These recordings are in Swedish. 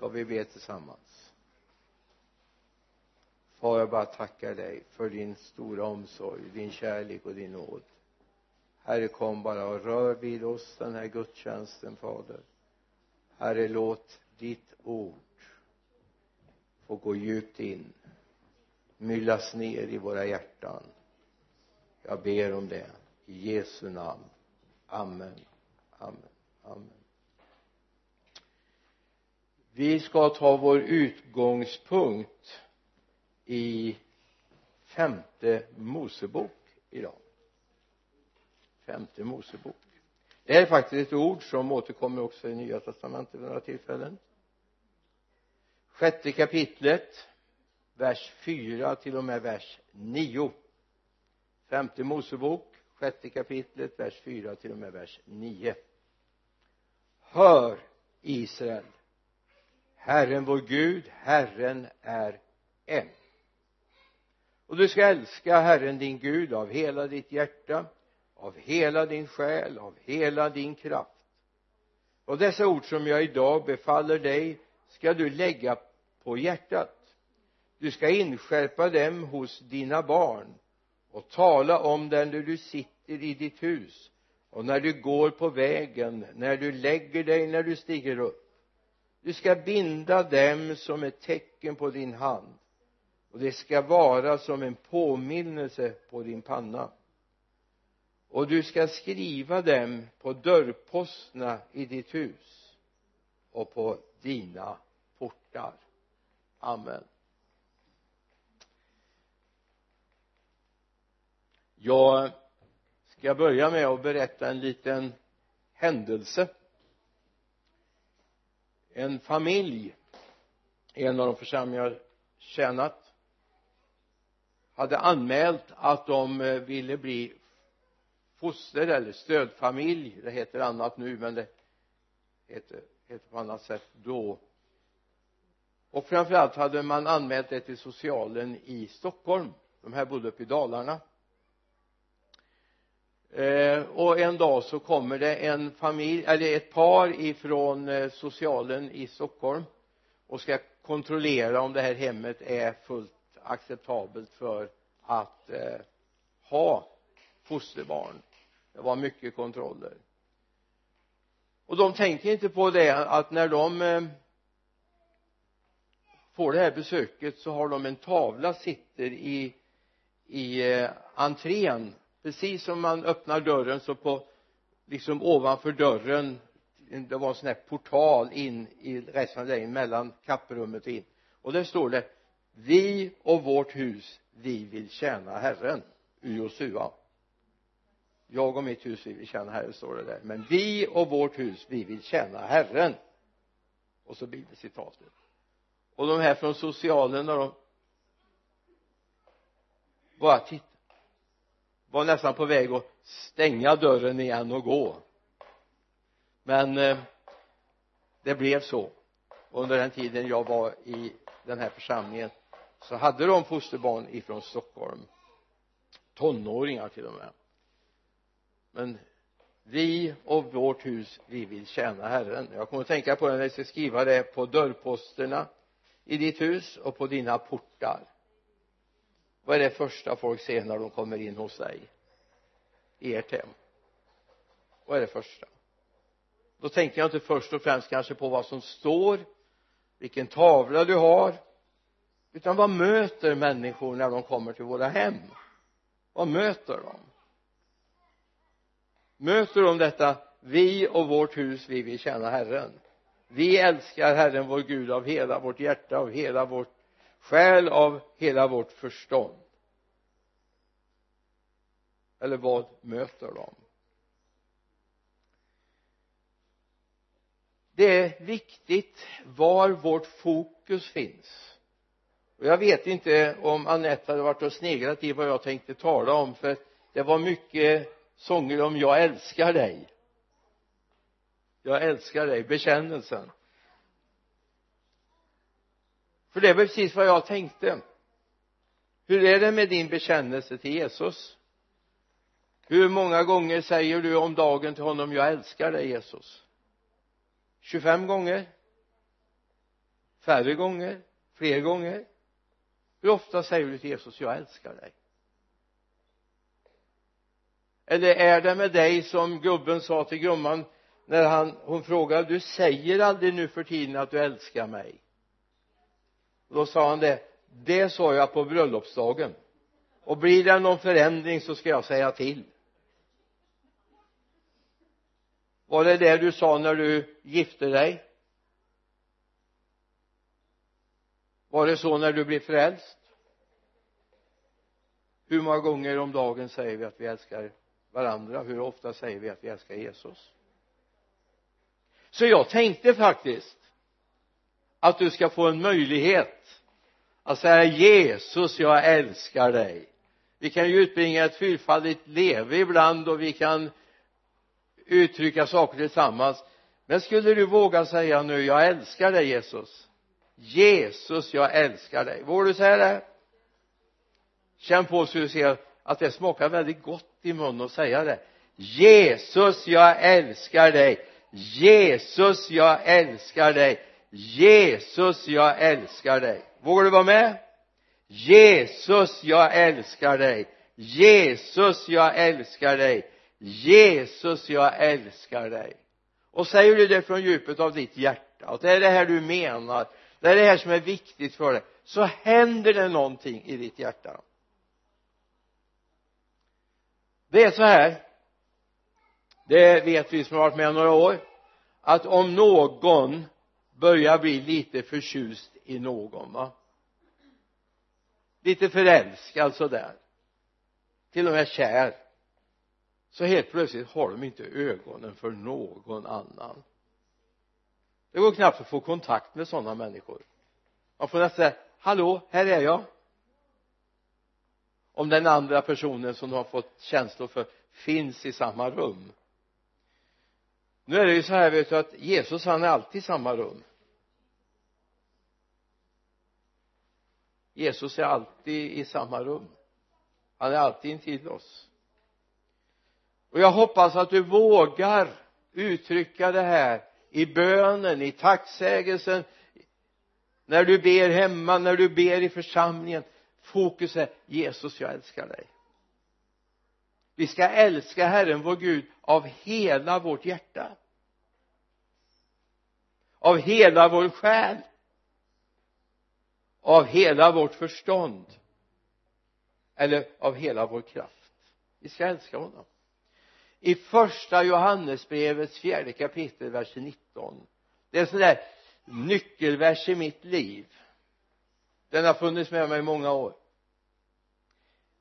ska vi be tillsammans. Far jag bara tackar dig för din stora omsorg din kärlek och din nåd. Herre kom bara och rör vid oss den här gudstjänsten fader. Herre låt ditt ord få gå djupt in myllas ner i våra hjärtan. Jag ber om det i Jesu namn. Amen. Amen. Amen vi ska ta vår utgångspunkt i femte Mosebok idag. Femte Mosebok. Det är faktiskt ett ord som återkommer också i nya testamentet vid några tillfällen. Sjätte kapitlet vers 4 till och med vers 9 femte Mosebok sjätte kapitlet vers 4 till och med vers 9 hör Israel. Herren vår Gud Herren är en. Och du ska älska Herren din Gud av hela ditt hjärta av hela din själ av hela din kraft. Och dessa ord som jag idag befaller dig ska du lägga på hjärtat. Du ska inskärpa dem hos dina barn och tala om dem när du sitter i ditt hus och när du går på vägen när du lägger dig när du stiger upp du ska binda dem som ett tecken på din hand. Och det ska vara som en påminnelse på din panna. Och du ska skriva dem på dörrposterna i ditt hus och på dina portar. Amen. Jag ska börja med att berätta en liten händelse en familj i en av de församlingar jag tjänat hade anmält att de eh, ville bli foster eller stödfamilj. Det heter annat nu men det heter, heter på annat sätt då. Och framförallt hade man anmält det till socialen i Stockholm. De här bodde uppe i Dalarna eh, och en dag så kommer det en familj eller ett par ifrån eh, socialen i Stockholm och ska kontrollera om det här hemmet är fullt acceptabelt för att eh, ha fosterbarn. Det var mycket kontroller. Och de tänker inte på det att när de eh, får det här besöket så har de en tavla sitter i i eh, entrén precis som man öppnar dörren så på liksom ovanför dörren det var en sån här portal in i resten av lägenheten mellan kapprummet och in. Och där står det vi och vårt hus vi vill tjäna Herren ur Josua. Jag och mitt hus vi vill tjäna Herren står det där. Men vi och vårt hus vi vill tjäna Herren och så blir det citatet. Och de här från socialen när de bara tittade var nästan på väg att stänga dörren igen och gå. Men eh, det blev så. Under den tiden jag var i den här församlingen så hade de fosterbarn ifrån Stockholm. Tonåringar till och med. Men vi och vårt hus vi vill tjäna Herren. Jag kommer att tänka på det när jag ska skriva det på dörrposterna i ditt hus och på dina portar vad är det första folk ser när de kommer in hos dig? I ert hem. Vad är det första? Då tänker jag inte först och främst kanske på vad som står vilken tavla du har utan vad möter människor när de kommer till våra hem? Vad möter de? Möter de detta vi och vårt hus vi vill tjäna Herren. Vi älskar Herren vår Gud av hela vårt hjärta av hela vårt skäl av hela vårt förstånd. Eller vad möter de? Det är viktigt var vårt fokus finns. Och jag vet inte om Anette hade varit och sneglat i vad jag tänkte tala om för det var mycket sånger om jag älskar dig. Jag älskar dig, bekännelsen för det är precis vad jag tänkte. Hur är det med din bekännelse till Jesus? Hur många gånger säger du om dagen till honom jag älskar dig Jesus 25 gånger? Färre gånger? Fler gånger? Hur ofta säger du till Jesus jag älskar dig eller är det med dig som gubben sa till gumman när han, hon frågade du säger aldrig nu för tiden att du älskar mig och då sa han det det sa jag på bröllopsdagen. Och blir det någon förändring så ska jag säga till. Var det det du sa när du gifte dig? Var det så när du blev frälst? Hur många gånger om dagen säger vi att vi älskar varandra? Hur ofta säger vi att vi älskar Jesus? Så jag tänkte faktiskt att du ska få en möjlighet att säga Jesus jag älskar dig. Vi kan ju utbringa ett fyrfaldigt leve ibland och vi kan uttrycka saker tillsammans. Men skulle du våga säga nu jag älskar dig Jesus. Jesus jag älskar dig. Vågar du säga det? Känn på så du ser att det smakar väldigt gott i munnen att säga det. Jesus jag älskar dig. Jesus jag älskar dig. Jesus jag älskar dig. Vågar du vara med? Jesus jag älskar dig. Jesus jag älskar dig. Jesus jag älskar dig. Och säger du det från djupet av ditt hjärta och det är det här du menar det är det här som är viktigt för dig så händer det någonting i ditt hjärta. Det är så här det vet vi som har varit med några år att om någon börjar bli lite förtjust i någon va? Lite förälskad sådär. Till och med kär. Så helt plötsligt har de inte ögonen för någon annan. Det går knappt att få kontakt med sådana människor. Man får nästan säga hallå här är jag. Om den andra personen som de har fått känslor för finns i samma rum. Nu är det ju så här vet du att Jesus han är alltid i samma rum. Jesus är alltid i samma rum. Han är alltid intill oss. Och jag hoppas att du vågar uttrycka det här i bönen, i tacksägelsen. När du ber hemma, när du ber i församlingen fokus är Jesus jag älskar dig. Vi ska älska Herren vår Gud av hela vårt hjärta. Av hela vår själ av hela vårt förstånd. Eller av hela vår kraft. Vi ska älska honom. I första Johannesbrevets fjärde kapitel vers 19 det är en sån där nyckelvers i mitt liv. Den har funnits med mig i många år.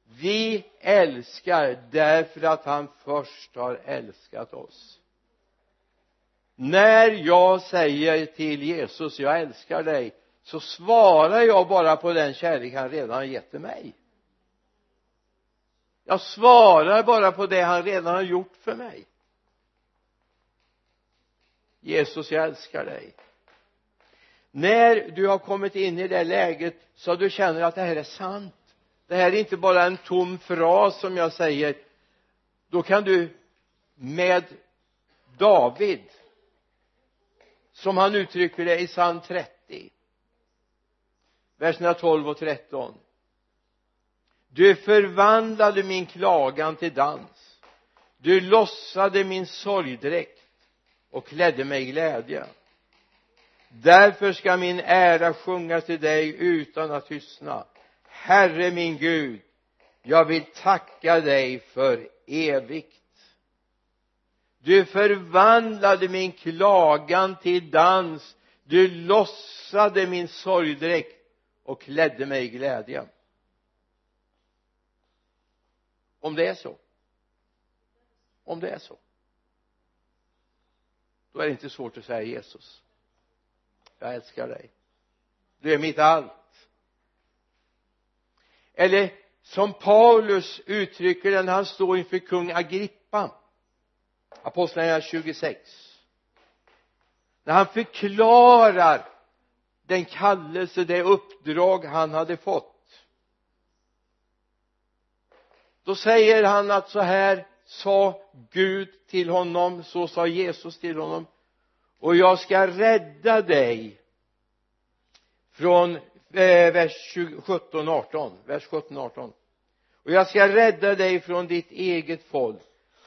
Vi älskar därför att han först har älskat oss. När jag säger till Jesus jag älskar dig så svarar jag bara på den kärlek han redan har gett till mig. Jag svarar bara på det han redan har gjort för mig. Jesus jag älskar dig. När du har kommit in i det läget så du känner att det här är sant det här är inte bara en tom fras som jag säger då kan du med David som han uttrycker det i psalm 30 verserna 12 och 13 du förvandlade min klagan till dans. Du lossade min sorgdräkt och klädde mig i glädje. Därför ska min ära sjunga till dig utan att tystna. Herre min Gud jag vill tacka dig för evigt. Du förvandlade min klagan till dans. Du lossade min sorgdräkt och klädde mig i glädje. Om det är så. Om det är så. Då är det inte svårt att säga Jesus jag älskar dig. Du är mitt allt. Eller som Paulus uttrycker det när han står inför kung Agrippa. Apostlagärningarna 26 när han förklarar den kallelse, det uppdrag han hade fått. Då säger han att så här sa Gud till honom så sa Jesus till honom. Och jag ska rädda dig från eh, vers 17 18 vers 17 18 och jag ska rädda dig från ditt eget folk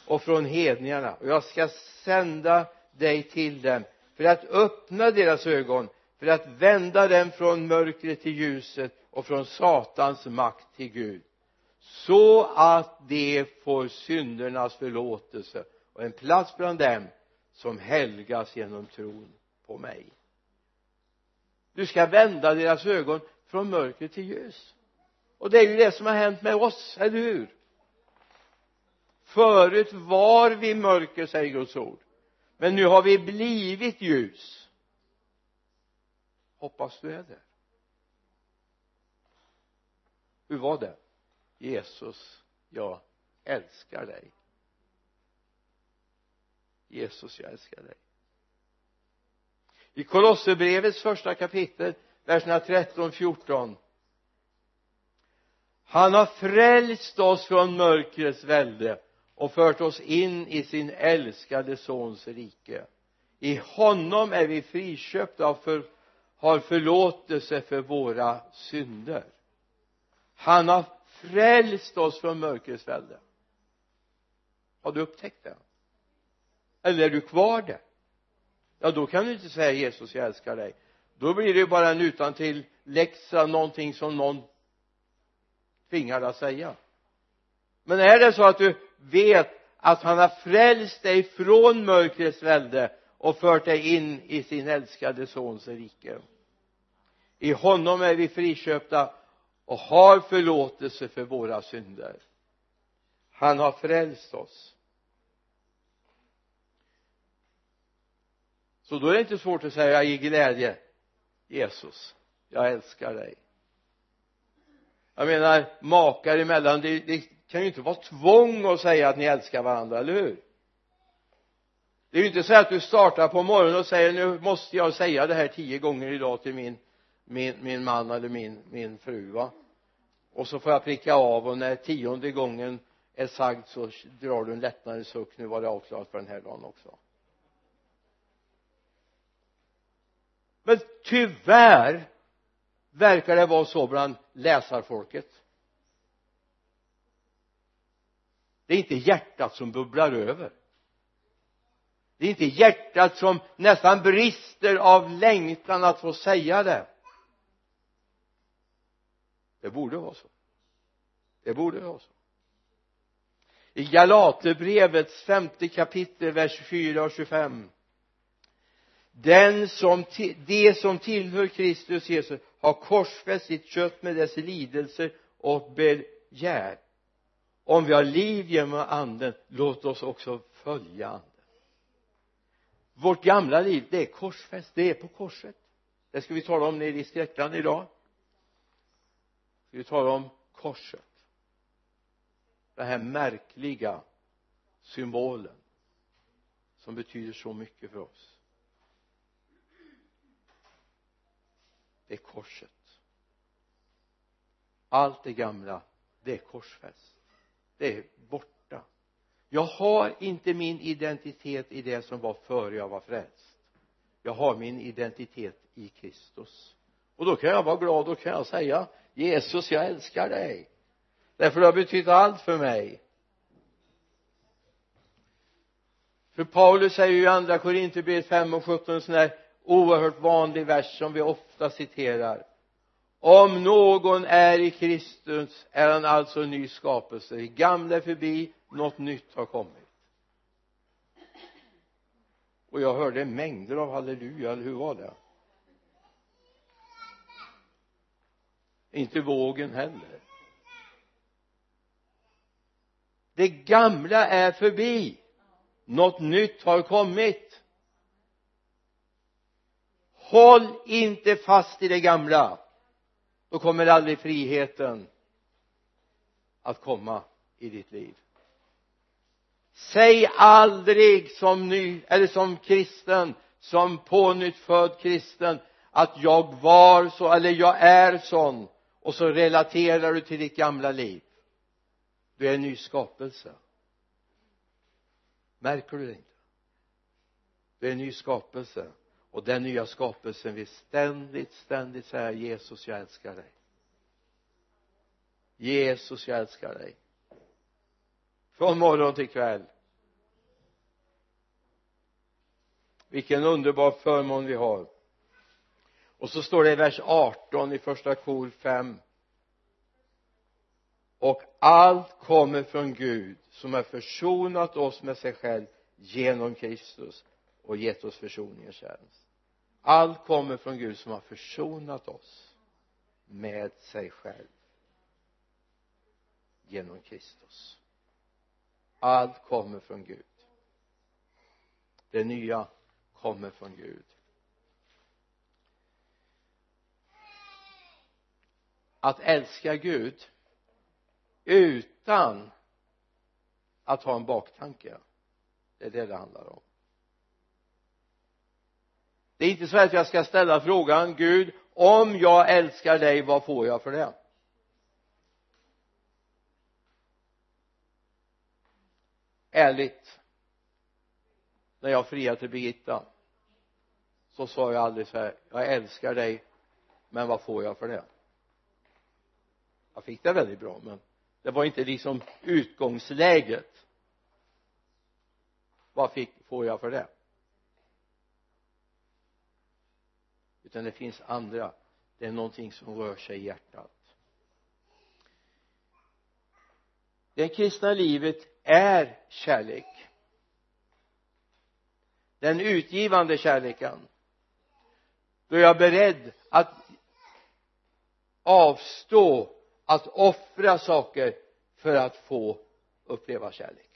och från hedningarna. Och jag ska sända dig till dem för att öppna deras ögon för att vända dem från mörkret till ljuset och från satans makt till Gud. Så att de får syndernas förlåtelse och en plats bland dem som helgas genom tron på mig. Du ska vända deras ögon från mörker till ljus. Och det är ju det som har hänt med oss, eller hur? Förut var vi mörker säger Guds ord. Men nu har vi blivit ljus hoppas du är det hur var det Jesus jag älskar dig. Jesus jag älskar dig. I Kolosserbrevets första kapitel verserna 13 14 han har frälst oss från mörkrets välde och fört oss in i sin älskade sons rike. I honom är vi friköpta av för, har förlåtelse för våra synder. Han har frälst oss från mörkrets välde. Har du upptäckt det? Eller är du kvar där? Ja då kan du inte säga Jesus jag älskar dig. Då blir det ju bara en utantill läxa någonting som någon tvingar dig att säga. Men är det så att du vet att han har frälst dig från mörkrets välde och fört dig in i sin älskade sons rike? I honom är vi friköpta och har förlåtelse för våra synder. Han har frälst oss. Så då är det inte svårt att säga i glädje Jesus jag älskar dig. Jag menar makar emellan det, det kan ju inte vara tvång att säga att ni älskar varandra, eller hur? Det är ju inte så att du startar på morgonen och säger nu måste jag säga det här tio gånger idag till min min, min man eller min, min fru va? Och så får jag pricka av och när tionde gången är sagd så drar du en lättnadens suck. Nu var det avklarat för den här dagen också. Men tyvärr verkar det vara så bland läsarfolket. Det är inte hjärtat som bubblar över. Det är inte hjärtat som nästan brister av längtan att få säga det det borde vara så. Det borde vara så. I Galaterbrevets femte kapitel vers 24 och 25 den som de som tillhör Kristus Jesus har korsfäst sitt kött med dess lidelser och begär. Om vi har liv genom anden låt oss också följa anden. Vårt gamla liv det är korsfäst det är på korset. Det ska vi tala om nere i skräckland idag ska vi tala om korset? Den här märkliga symbolen som betyder så mycket för oss. Det är korset. Allt det gamla det är korsfäst. Det är borta. Jag har inte min identitet i det som var före jag var frälst. Jag har min identitet i Kristus. Och då kan jag vara glad och kan jag säga Jesus jag älskar dig. Därför du har betytt allt för mig. För Paulus säger ju i andra Korinthierbrevet 5 och 17 en sån här oerhört vanlig vers som vi ofta citerar. Om någon är i Kristus är han alltså en ny skapelse. Det gamla är förbi något nytt har kommit. Och jag hörde mängder av halleluja, eller hur var det? Inte vågen heller. Det gamla är förbi. Något nytt har kommit. Håll inte fast i det gamla. Då kommer aldrig friheten att komma i ditt liv. Säg aldrig som ny eller som kristen som pånyttfödd kristen att jag var så eller jag är sån och så relaterar du till ditt gamla liv. Du är en ny skapelse. Märker du det inte? Du är en ny skapelse. Och den nya skapelsen vill ständigt ständigt säga Jesus jag älskar dig. Jesus jag älskar dig. Från morgon till kväll. Vilken underbar förmån vi har och så står det i vers 18 i första kor 5 och allt kommer från Gud som har försonat oss med sig själv genom Kristus och gett oss försoningens tjänst. Allt kommer från Gud som har försonat oss med sig själv genom Kristus. Allt kommer från Gud. Det nya kommer från Gud. Att älska Gud utan att ha en baktanke. Det är det det handlar om. Det är inte så att jag ska ställa frågan Gud om jag älskar dig vad får jag för det? Ärligt när jag friade till Birgitta så sa jag aldrig så här jag älskar dig men vad får jag för det? Jag fick det väldigt bra men det var inte liksom utgångsläget. Vad fick, får jag för det? Utan det finns andra. Det är någonting som rör sig i hjärtat. Det kristna livet är kärlek. Den utgivande kärleken. Då jag är beredd att avstå att offra saker för att få uppleva kärlek.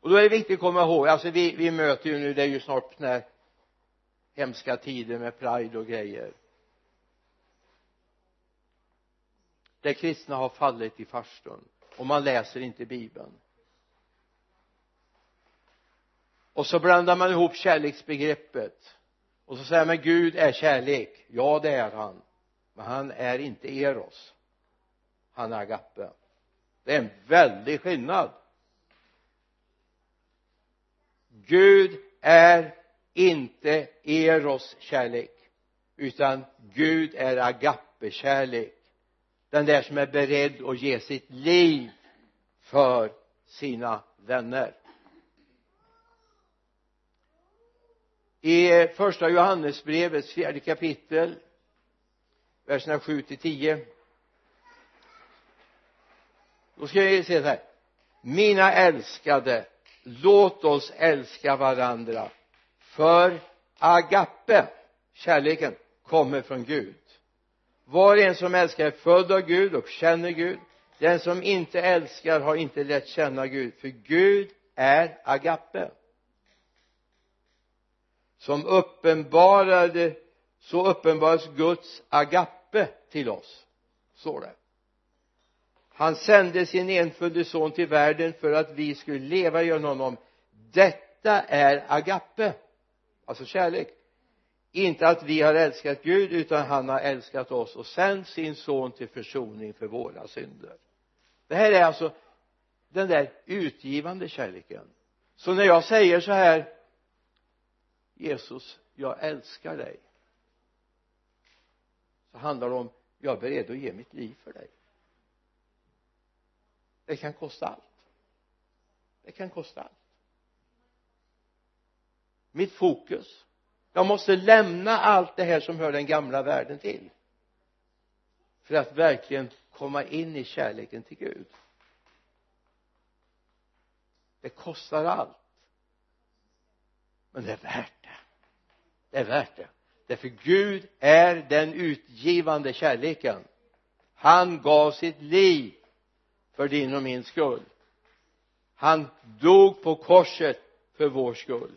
Och då är det viktigt att komma ihåg alltså vi, vi möter ju nu det är ju snart sådana här hemska tider med pride och grejer. Där kristna har fallit i farstun och man läser inte bibeln. Och så blandar man ihop kärleksbegreppet och så säger man Gud är kärlek. Ja det är han men han är inte eros. Han är agape. Det är en väldig skillnad. Gud är inte eros kärlek utan Gud är agape kärlek. Den där som är beredd att ge sitt liv för sina vänner. I första Johannesbrevets fjärde kapitel verserna 7 till 10 då ska vi se så här. Mina älskade låt oss älska varandra för agape kärleken kommer från Gud. Var och en som älskar är född av Gud och känner Gud. Den som inte älskar har inte lärt känna Gud för Gud är agape. Som uppenbarade så uppenbaras Guds agape till oss står det. Han sände sin enfödde son till världen för att vi skulle leva genom honom. Detta är agape alltså kärlek. Inte att vi har älskat Gud utan han har älskat oss och sänt sin son till försoning för våra synder. Det här är alltså den där utgivande kärleken. Så när jag säger så här Jesus jag älskar dig så handlar det om jag är beredd att ge mitt liv för dig. Det kan kosta allt. Det kan kosta allt. Mitt fokus. Jag måste lämna allt det här som hör den gamla världen till. För att verkligen komma in i kärleken till Gud. Det kostar allt. Men det är värt det. Det är värt det därför Gud är den utgivande kärleken. Han gav sitt liv för din och min skull. Han dog på korset för vår skull.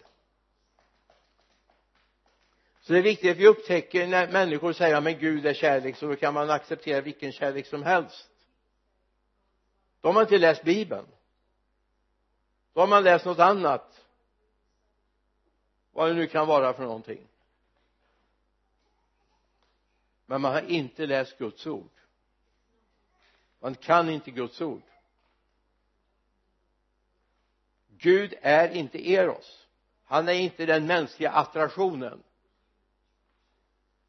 Så det är viktigt att vi upptäcker när människor säger men Gud är kärlek så då kan man acceptera vilken kärlek som helst. Då har man inte läst bibeln. Då har man läst något annat. Vad det nu kan vara för någonting men man har inte läst Guds ord. Man kan inte Guds ord. Gud är inte eros. Han är inte den mänskliga attraktionen.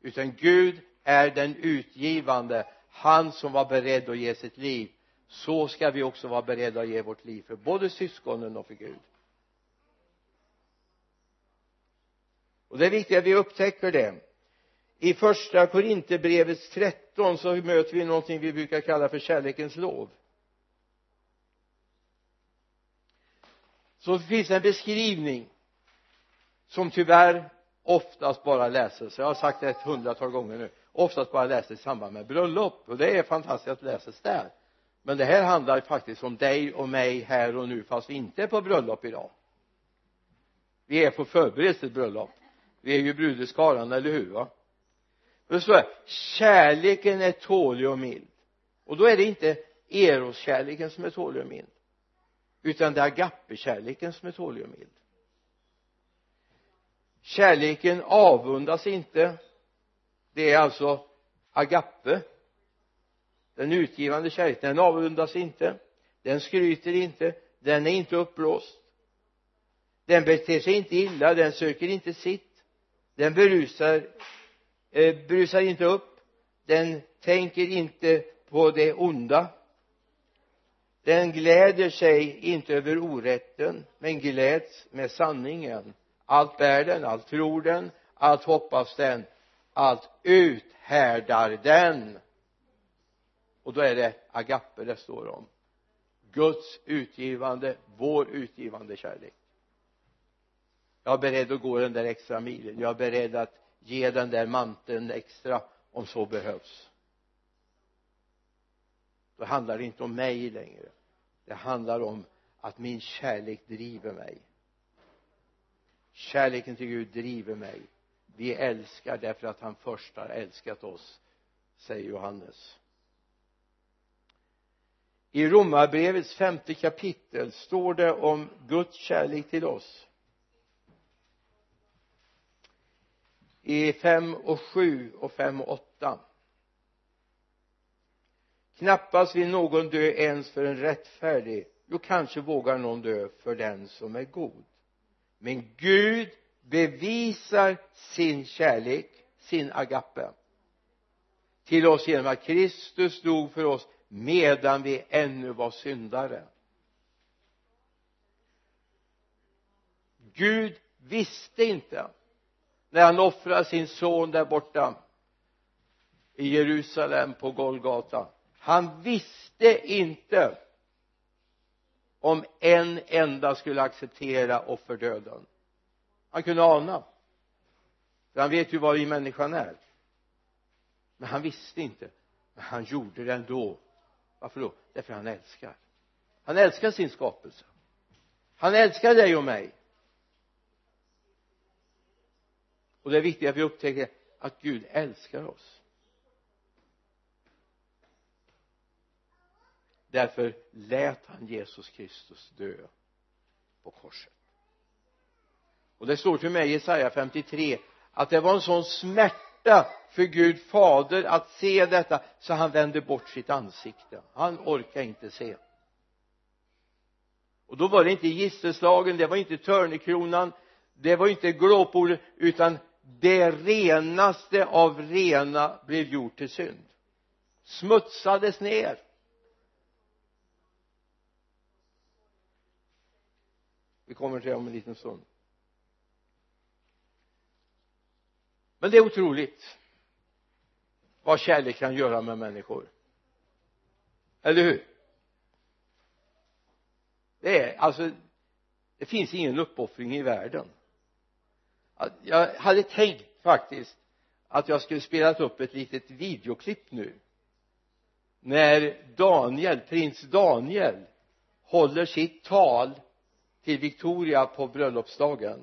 Utan Gud är den utgivande han som var beredd att ge sitt liv. Så ska vi också vara beredda att ge vårt liv för både syskonen och för Gud. Och det är viktigt att vi upptäcker det i första Korinthierbrevets 13 så möter vi någonting vi brukar kalla för kärlekens lov. Så finns det en beskrivning som tyvärr oftast bara läses jag har sagt det ett hundratal gånger nu oftast bara läses i samband med bröllop och det är fantastiskt att läses där. Men det här handlar faktiskt om dig och mig här och nu fast vi inte är på bröllop idag. Vi är på förberedelse till bröllop vi är ju brudeskaran, eller hur va? Det står här kärleken är tålig och mild. Och då är det inte eroskärleken som är tålig och mild utan det är agape-kärleken som är tålig och mild. Kärleken avundas inte det är alltså agape. Den utgivande kärleken den avundas inte den skryter inte den är inte uppblåst. Den beter sig inte illa den söker inte sitt den berusar eh, brusar inte upp. Den tänker inte på det onda. Den gläder sig inte över orätten men gläds med sanningen. Allt bär den, allt tror den, allt hoppas den allt uthärdar den. Och då är det agape det står om. Guds utgivande, vår utgivande kärlek. Jag är beredd att gå den där extra milen. Jag är beredd att ge den där manteln extra om så behövs. Då handlar det inte om mig längre. Det handlar om att min kärlek driver mig. Kärleken till Gud driver mig. Vi älskar därför att han först har älskat oss säger Johannes. I romarbrevets femte kapitel står det om Guds kärlek till oss. I fem och sju och fem och åtta. Knappast vill någon dö ens för en rättfärdig. Jo kanske vågar någon dö för den som är god. Men Gud bevisar sin kärlek sin agape till oss genom att Kristus dog för oss medan vi ännu var syndare. Gud visste inte när han offrade sin son där borta i Jerusalem på Golgata. Han visste inte om en enda skulle acceptera offerdöden. Han kunde ana. För han vet ju vad vi människan är. Men han visste inte. Men han gjorde det ändå. Varför då? Därför han älskar. Han älskar sin skapelse. Han älskar dig och mig. Och det är viktigt att vi upptäcker att Gud älskar oss. Därför lät han Jesus Kristus dö på korset. Och det står till mig i Jesaja 53 att det var en sån smärta för Gud fader att se detta så han vände bort sitt ansikte. Han orkade inte se. Och då var det inte gisselslagen det var inte törnekronan det var inte glåpordet utan det renaste av rena blev gjort till synd. Smutsades ner. Vi kommer till det om en liten stund. Men det är otroligt vad kärlek kan göra med människor. Eller hur? Det är alltså det finns ingen uppoffring i världen jag hade tänkt faktiskt att jag skulle spelat upp ett litet videoklipp nu. När Daniel, prins Daniel håller sitt tal till Victoria på bröllopsdagen.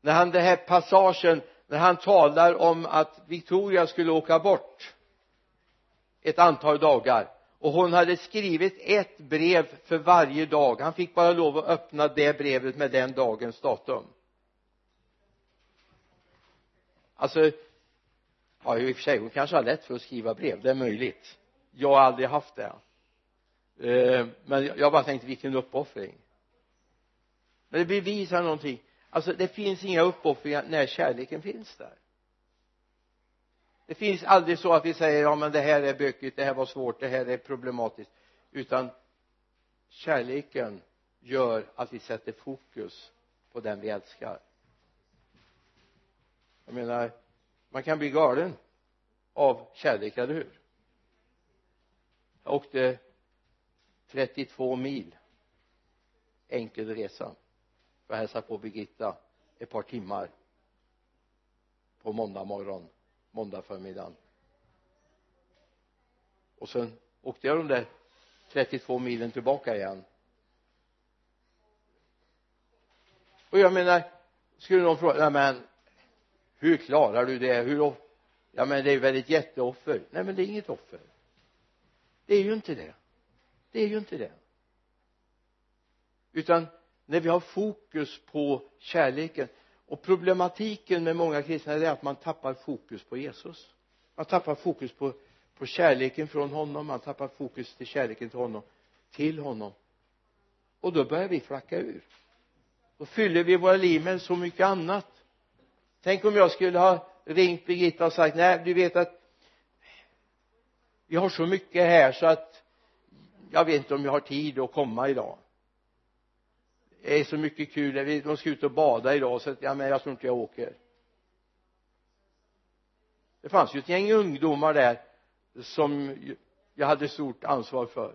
När han den här passagen när han talar om att Victoria skulle åka bort ett antal dagar och hon hade skrivit ett brev för varje dag. Han fick bara lov att öppna det brevet med den dagens datum alltså ja i och för sig hon kanske har lätt för att skriva brev. Det är möjligt. Jag har aldrig haft det. Eh, men jag bara tänkte vilken uppoffring. Men det bevisar någonting. Alltså det finns inga uppoffringar när kärleken finns där. Det finns aldrig så att vi säger ja men det här är bökigt, det här var svårt, det här är problematiskt. Utan kärleken gör att vi sätter fokus på den vi älskar jag menar man kan bli galen av kärlek, eller hur? Jag åkte 32 mil enkel resa för att hälsa på Birgitta ett par timmar på måndag morgon måndag förmiddagen. Och sen åkte jag de där 32 milen tillbaka igen. Och jag menar skulle någon fråga nej men hur klarar du det? Hur ja men det är väl ett jätteoffer. Nej men det är inget offer. Det är ju inte det. Det är ju inte det. Utan när vi har fokus på kärleken och problematiken med många kristna är att man tappar fokus på Jesus. Man tappar fokus på på kärleken från honom. Man tappar fokus till kärleken till honom till honom. Och då börjar vi flacka ur. Då fyller vi våra liv med så mycket annat tänk om jag skulle ha ringt Birgitta och sagt nej du vet att vi har så mycket här så att jag vet inte om jag har tid att komma idag. Det är så mycket kul de ska ut och bada idag så att ja men jag tror inte jag åker. Det fanns ju ett gäng ungdomar där som jag hade stort ansvar för.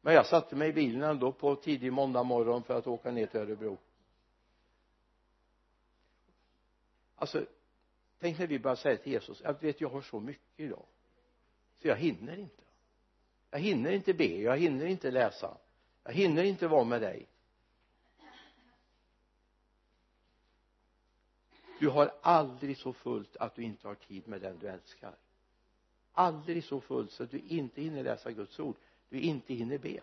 Men jag satte mig i bilen ändå på tidig måndag morgon för att åka ner till Örebro. Alltså tänk när vi börjar säga till Jesus jag vet jag har så mycket idag så jag hinner inte. Jag hinner inte be jag hinner inte läsa jag hinner inte vara med dig. Du har aldrig så fullt att du inte har tid med den du älskar. Aldrig så fullt så att du inte hinner läsa Guds ord du inte hinner be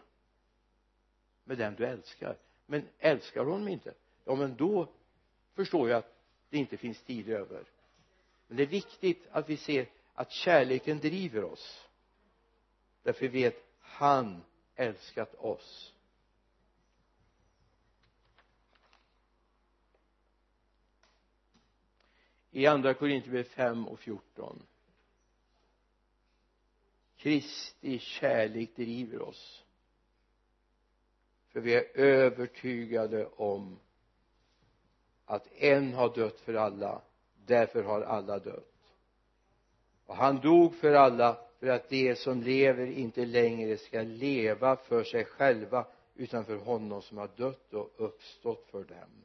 med den du älskar. Men älskar du honom inte ja men då förstår jag att det inte finns tid över. Men det är viktigt att vi ser att kärleken driver oss. Därför vi vet han älskat oss. I andra Korinthierbrevet 5 och 14 Kristi kärlek driver oss. För vi är övertygade om att en har dött för alla därför har alla dött. Och han dog för alla för att de som lever inte längre ska leva för sig själva utan för honom som har dött och uppstått för dem.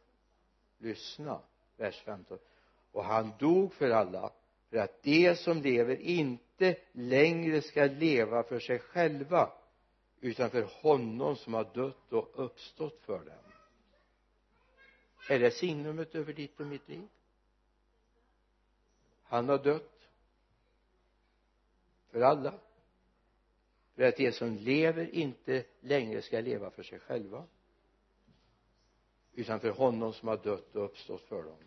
Lyssna vers 15 och han dog för alla för att de som lever inte längre ska leva för sig själva utan för honom som har dött och uppstått för dem är det signumet över ditt och mitt liv? Han har dött för alla. För att de som lever inte längre ska leva för sig själva utan för honom som har dött och uppstått för dem.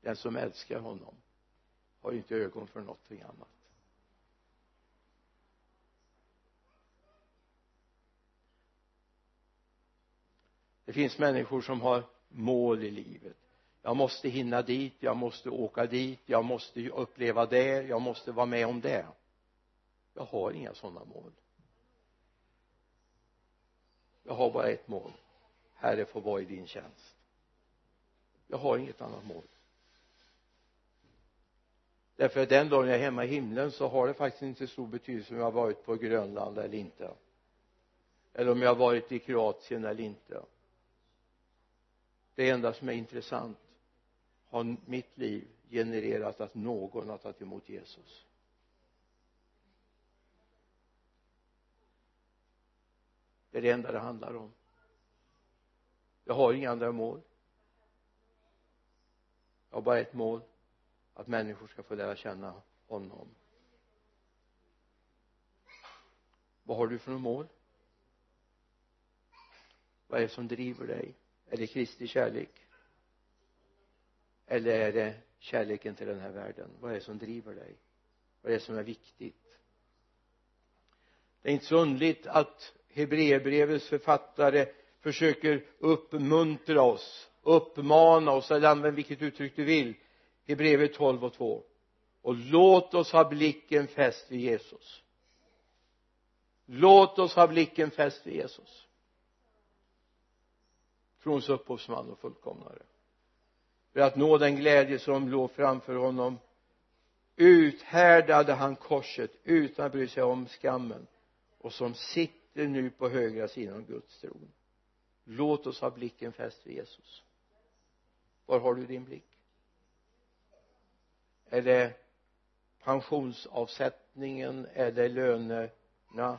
Den som älskar honom har inte ögon för någonting annat. Det finns människor som har mål i livet. Jag måste hinna dit, jag måste åka dit, jag måste uppleva det, jag måste vara med om det. Jag har inga sådana mål. Jag har bara ett mål. Herre får vara i din tjänst. Jag har inget annat mål. Därför att den dagen jag är hemma i himlen så har det faktiskt inte stor betydelse om jag har varit på Grönland eller inte. Eller om jag har varit i Kroatien eller inte det enda som är intressant har mitt liv genererat att någon har tagit emot Jesus. Det är det enda det handlar om. Jag har inga andra mål. Jag har bara ett mål att människor ska få lära känna honom. Vad har du för mål? Vad är det som driver dig? Är det Kristi kärlek? Eller är det kärleken till den här världen? Vad är det som driver dig? Vad är det som är viktigt? Det är inte så underligt att Hebreerbrevets författare försöker uppmuntra oss uppmana oss eller använd vilket uttryck du vill Hebreerbrevet 12 och 2 och låt oss ha blicken fäst vid Jesus. Låt oss ha blicken fäst vid Jesus trons upphovsman och fullkomnare. För att nå den glädje som låg framför honom uthärdade han korset utan att bry sig om skammen och som sitter nu på högra sidan om Guds tron. Låt oss ha blicken fäst vid Jesus. Var har du din blick? Är det pensionsavsättningen? Är det lönerna?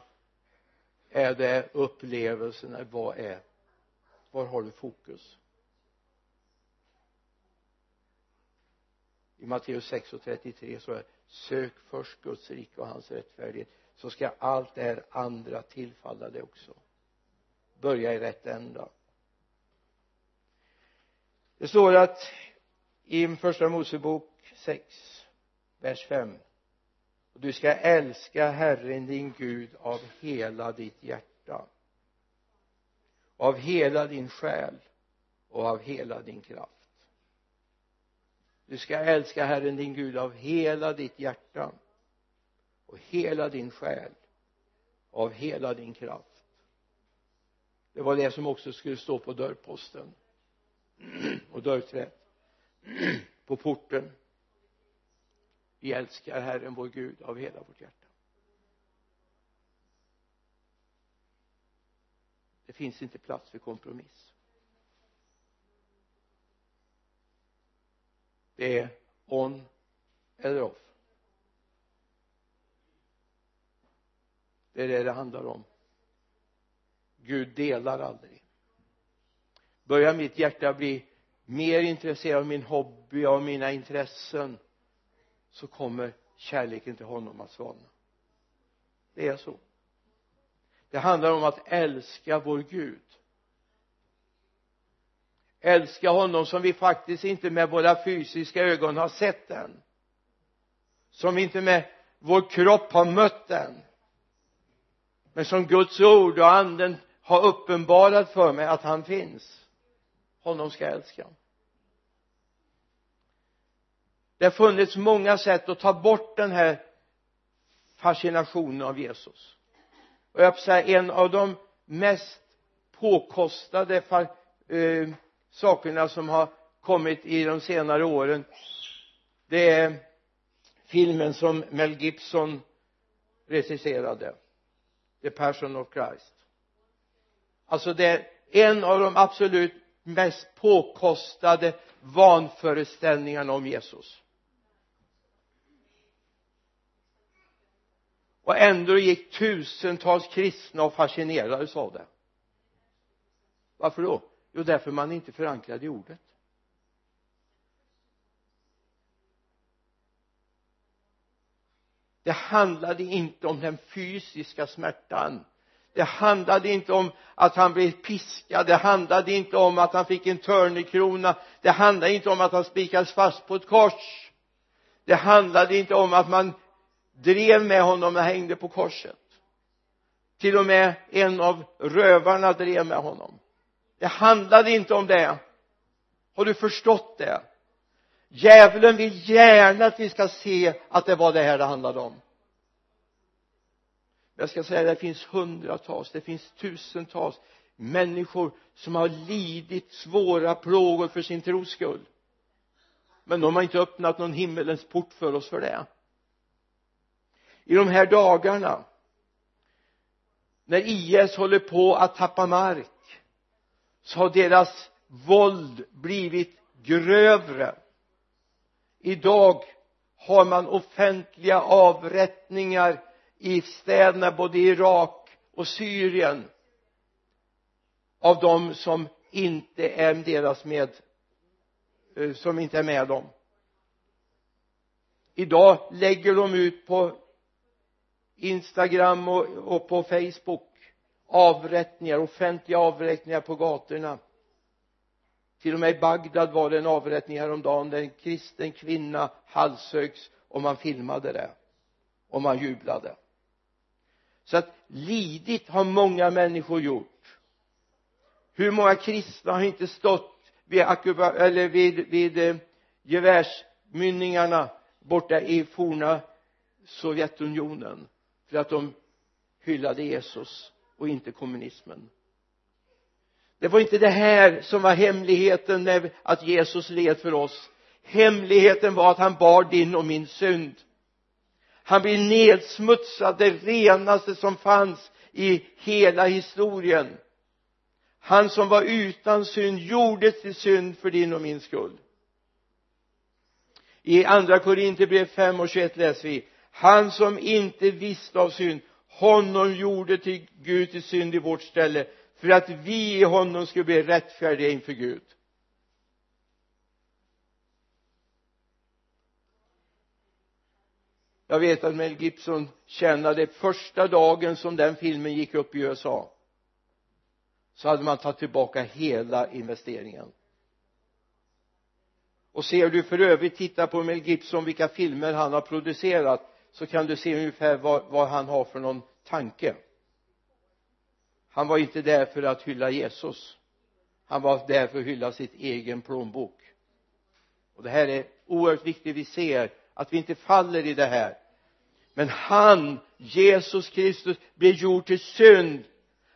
Är det upplevelserna? Vad är var har du fokus? I Matteus 6 och 33 så är sök först Guds rike och hans rättfärdighet så ska allt det här andra tillfalla dig också. Börja i rätt ända. Det står att i första Mosebok 6 vers 5 du ska älska Herren din Gud av hela ditt hjärta av hela din själ och av hela din kraft. Du ska älska Herren din Gud av hela ditt hjärta och hela din själ och av hela din kraft. Det var det som också skulle stå på dörrposten och dörrträet på porten. Vi älskar Herren vår Gud av hela vårt hjärta. Det finns inte plats för kompromiss. Det är on eller off. Det är det det handlar om. Gud delar aldrig. Börjar mitt hjärta bli mer intresserad av min hobby av mina intressen så kommer kärleken till honom att svalna. Det är så det handlar om att älska vår Gud. Älska honom som vi faktiskt inte med våra fysiska ögon har sett än. Som vi inte med vår kropp har mött än. Men som Guds ord och anden har uppenbarat för mig att han finns. Honom ska jag älska. Det har funnits många sätt att ta bort den här fascinationen av Jesus och jag säga en av de mest påkostade eh, sakerna som har kommit i de senare åren det är filmen som Mel Gibson regisserade The Passion of Christ. Alltså det är en av de absolut mest påkostade vanföreställningarna om Jesus. Och ändå gick tusentals kristna och fascinerades av det varför då? Jo därför man inte förankrade i ordet. Det handlade inte om den fysiska smärtan. Det handlade inte om att han blev piskad. Det handlade inte om att han fick en törnekrona. Det handlade inte om att han spikades fast på ett kors. Det handlade inte om att man drev med honom och hängde på korset. Till och med en av rövarna drev med honom. Det handlade inte om det. Har du förstått det? Djävulen vill gärna att vi ska se att det var det här det handlade om. Jag ska säga det finns hundratals det finns tusentals människor som har lidit svåra plågor för sin tros skull. Men de har inte öppnat någon himmelens port för oss för det i de här dagarna när IS håller på att tappa mark så har deras våld blivit grövre. Idag har man offentliga avrättningar i städerna både i Irak och Syrien av de som inte är deras med eh, som inte är med dem. Idag lägger de ut på Instagram och, och på Facebook. Avrättningar, offentliga avrättningar på gatorna. Till och med i Bagdad var det en avrättning häromdagen där en kristen kvinna halshögs och man filmade det. Och man jublade. Så att lidit har många människor gjort. Hur många kristna har inte stått vid, eller vid, vid eh, gevärsmynningarna borta i forna Sovjetunionen? För att de hyllade Jesus och inte kommunismen. Det var inte det här som var hemligheten med att Jesus led för oss. Hemligheten var att han bar din och min synd. Han blev nedsmutsad det renaste som fanns i hela historien. Han som var utan synd gjordes till synd för din och min skull. I andra Korinthierbrev 5 och 21 läser vi han som inte visste av synd honom gjorde till Gud till synd i vårt ställe för att vi i honom skulle bli rättfärdiga inför Gud. Jag vet att Mel Gibson tjänade första dagen som den filmen gick upp i USA så hade man tagit tillbaka hela investeringen. Och ser du för övrigt titta på Mel Gibson vilka filmer han har producerat så kan du se ungefär vad, vad han har för någon tanke. Han var inte där för att hylla Jesus. Han var där för att hylla sitt egen plånbok. Och det här är oerhört viktigt vi ser att vi inte faller i det här. Men han Jesus Kristus blev gjord till synd.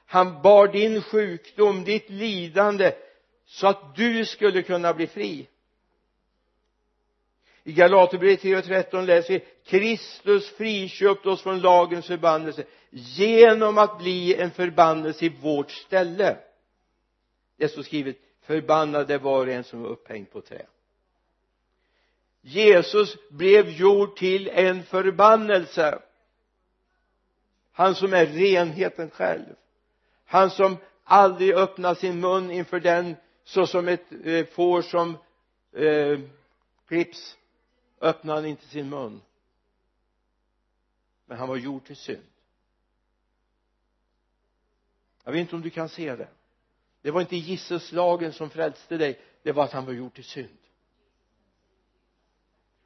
Han bar din sjukdom, ditt lidande så att du skulle kunna bli fri i Galaterbrevet 3 och 13 läser vi Kristus friköpte oss från lagens förbannelse genom att bli en förbannelse i vårt ställe. Det står skrivet förbannade var och en som var upphängd på trä. Jesus blev gjord till en förbannelse. Han som är renheten själv. Han som aldrig öppnar sin mun inför den såsom ett eh, får som eh, klipps öppnade han inte sin mun. Men han var gjord till synd. Jag vet inte om du kan se det. Det var inte gisselslagen som frälste dig. Det var att han var gjord till synd.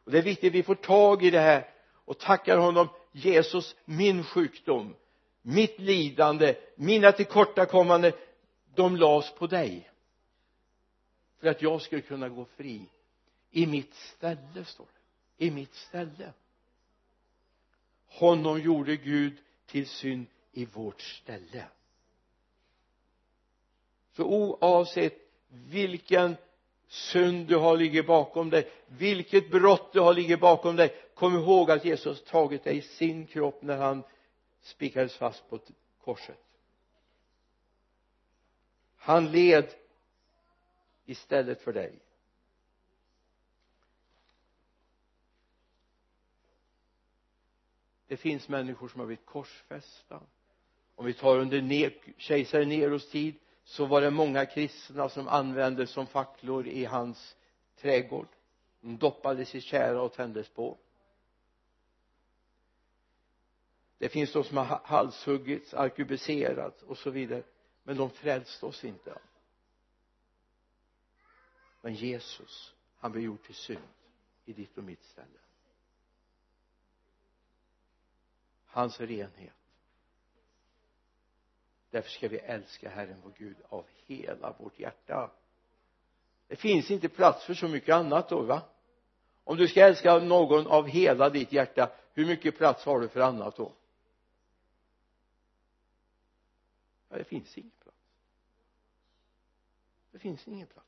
Och det är viktigt att vi får tag i det här och tackar honom. Jesus min sjukdom mitt lidande mina tillkortakommanden de lades på dig. För att jag skulle kunna gå fri i mitt ställe står det i mitt ställe. Honom gjorde Gud till synd i vårt ställe. Så oavsett vilken synd du har ligger bakom dig vilket brott du har ligger bakom dig kom ihåg att Jesus tagit dig i sin kropp när han spikades fast på korset. Han led istället för dig. Det finns människor som har blivit korsfästa. Om vi tar under kejsare Neros tid så var det många kristna som användes som facklor i hans trädgård. De doppades i tjära och tändes på. Det finns de som har halshuggits, arkebuserats och så vidare. Men de frälste oss inte. Men Jesus han blev gjord till synd i ditt och mitt ställe. Hans renhet. Därför ska vi älska Herren vår Gud av hela vårt hjärta. Det finns inte plats för så mycket annat då va? Om du ska älska någon av hela ditt hjärta hur mycket plats har du för annat då? Ja, det finns ingen plats. Det finns ingen plats.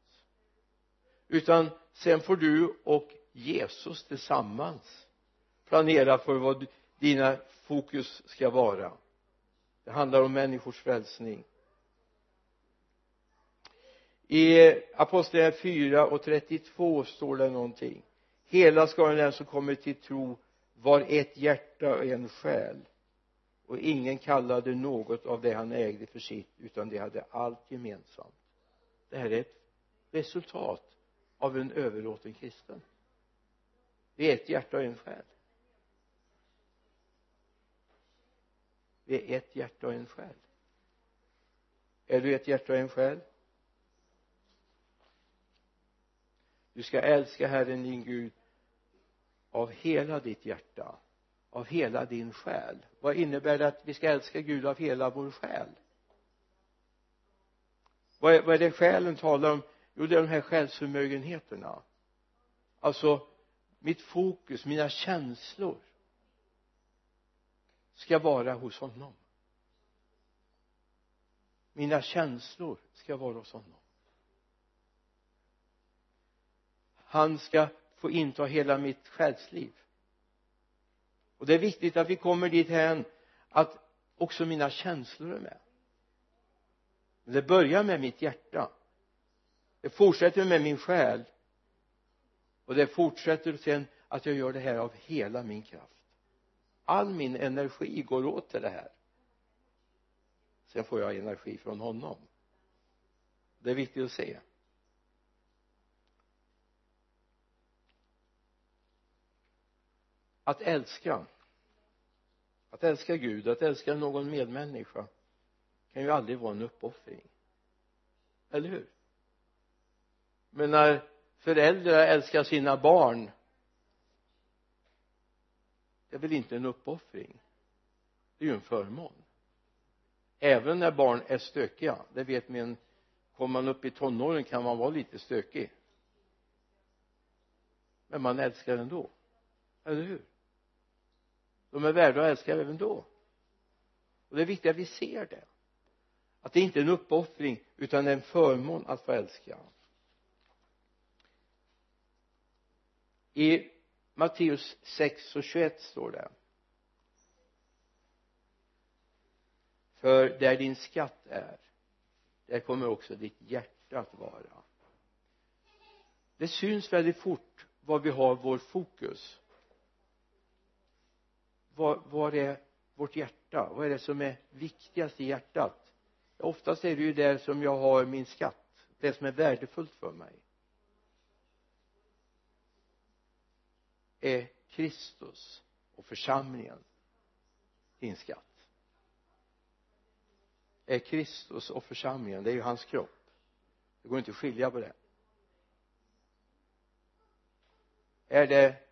Utan sen får du och Jesus tillsammans planera för vad dina fokus ska vara. Det handlar om människors frälsning. I apostlagärningarna 4 och 32 står det någonting. Hela skaran den som kommer till tro var ett hjärta och en själ. Och ingen kallade något av det han ägde för sitt utan de hade allt gemensamt. Det här är ett resultat av en överlåten kristen. Vi är ett hjärta och en själ. Det är ett hjärta och en själ. Är du ett hjärta och en själ? Du ska älska Herren din Gud av hela ditt hjärta av hela din själ. Vad innebär det att vi ska älska Gud av hela vår själ? Vad är, vad är det själen talar om? Jo det är de här själsförmögenheterna. Alltså mitt fokus, mina känslor ska vara hos honom. Mina känslor ska vara hos honom. Han ska få inta hela mitt själsliv. Och det är viktigt att vi kommer dit hän att också mina känslor är med. Det börjar med mitt hjärta. Det fortsätter med min själ. Och det fortsätter sen att jag gör det här av hela min kraft all min energi går åt till det här. Sen får jag energi från honom. Det är viktigt att se. Att älska. Att älska Gud, att älska någon medmänniska kan ju aldrig vara en uppoffring. Eller hur? Men när föräldrar älskar sina barn det är väl inte en uppoffring. Det är ju en förmån. Även när barn är stökiga det vet man kommer man upp i tonåren kan man vara lite stökig. Men man älskar ändå. Eller hur? De är värda att älska även då. Och det är viktigt att vi ser det. Att det inte är en uppoffring utan en förmån att få älska. I Matteus 6 och 21 står det. För där din skatt är där kommer också ditt hjärta att vara. Det syns väldigt fort var vi har vår fokus. Var, var är vårt hjärta? Vad är det som är viktigast i hjärtat? Oftast är det ju där som jag har min skatt det som är värdefullt för mig. Är Kristus och församlingen din skatt. Är Kristus och församlingen det är ju hans kropp. Det går inte att skilja på det. Är det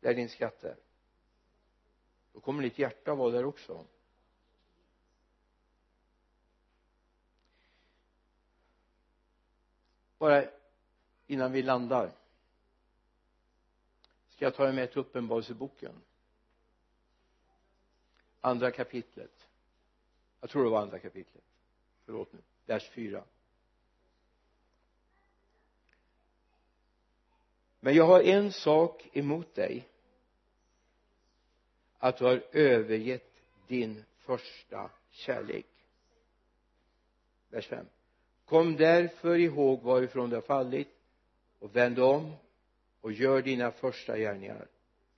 där din skatt är då kommer ditt hjärta vara där också. Bara innan vi landar. Ska jag ta er med till uppenbarelseboken? Andra kapitlet. Jag tror det var andra kapitlet. Förlåt nu. Vers 4 men jag har en sak emot dig. Att du har övergett din första kärlek. Vers 5 kom därför ihåg varifrån du har fallit och vänd om och gör dina första gärningar.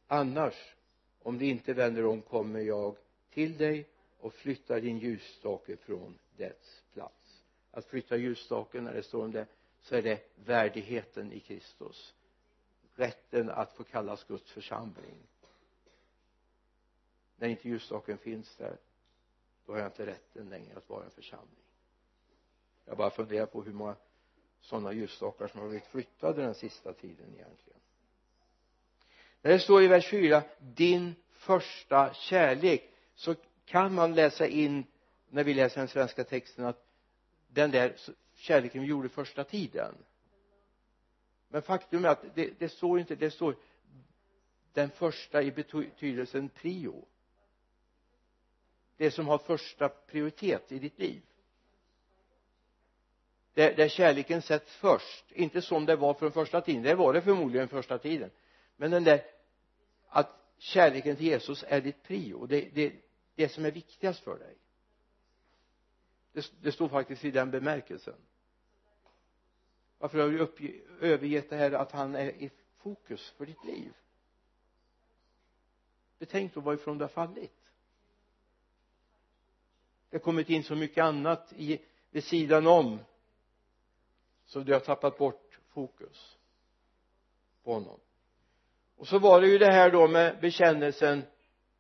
Annars om du inte vänder om kommer jag till dig och flyttar din ljusstake från dess plats. Att flytta ljusstaken när det står om det så är det värdigheten i Kristus. Rätten att få kallas Guds församling. När inte ljusstaken finns där då har jag inte rätten längre att vara en församling. Jag bara funderar på hur många sådana ljusstakar som har blivit flyttade den sista tiden egentligen. När det står i vers 4 din första kärlek så kan man läsa in när vi läser den svenska texten att den där kärleken vi gjorde första tiden. Men faktum är att det, det står inte det står den första i betydelsen prio. Det som har första prioritet i ditt liv där, där kärleken sätts först. Inte som det var från första tiden. Det var det förmodligen första tiden. Men den där att kärleken till Jesus är ditt prio det, det, det som är viktigast för dig. Det, det står faktiskt i den bemärkelsen. Varför har du uppge, övergett det här att han är i fokus för ditt liv? Betänk då varifrån du har fallit. Det har kommit in så mycket annat i, vid sidan om så du har tappat bort fokus på honom. Och så var det ju det här då med bekännelsen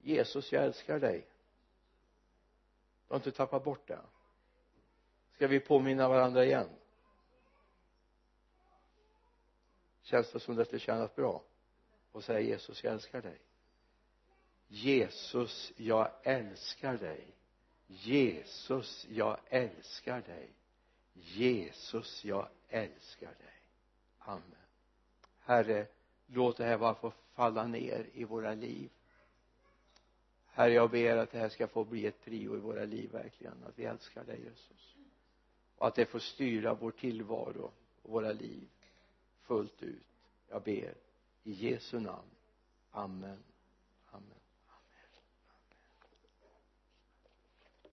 Jesus jag älskar dig. Du har inte tappat bort det. Ska vi påminna varandra igen? Känns det som det skulle kännas bra och säga Jesus jag älskar dig. Jesus jag älskar dig. Jesus jag älskar dig. Jesus jag älskar dig. Amen. Herre låt det här bara få falla ner i våra liv. Herre jag ber att det här ska få bli ett prio i våra liv verkligen att vi älskar dig Jesus. Och att det får styra vår tillvaro och våra liv fullt ut. Jag ber i Jesu namn. Amen. amen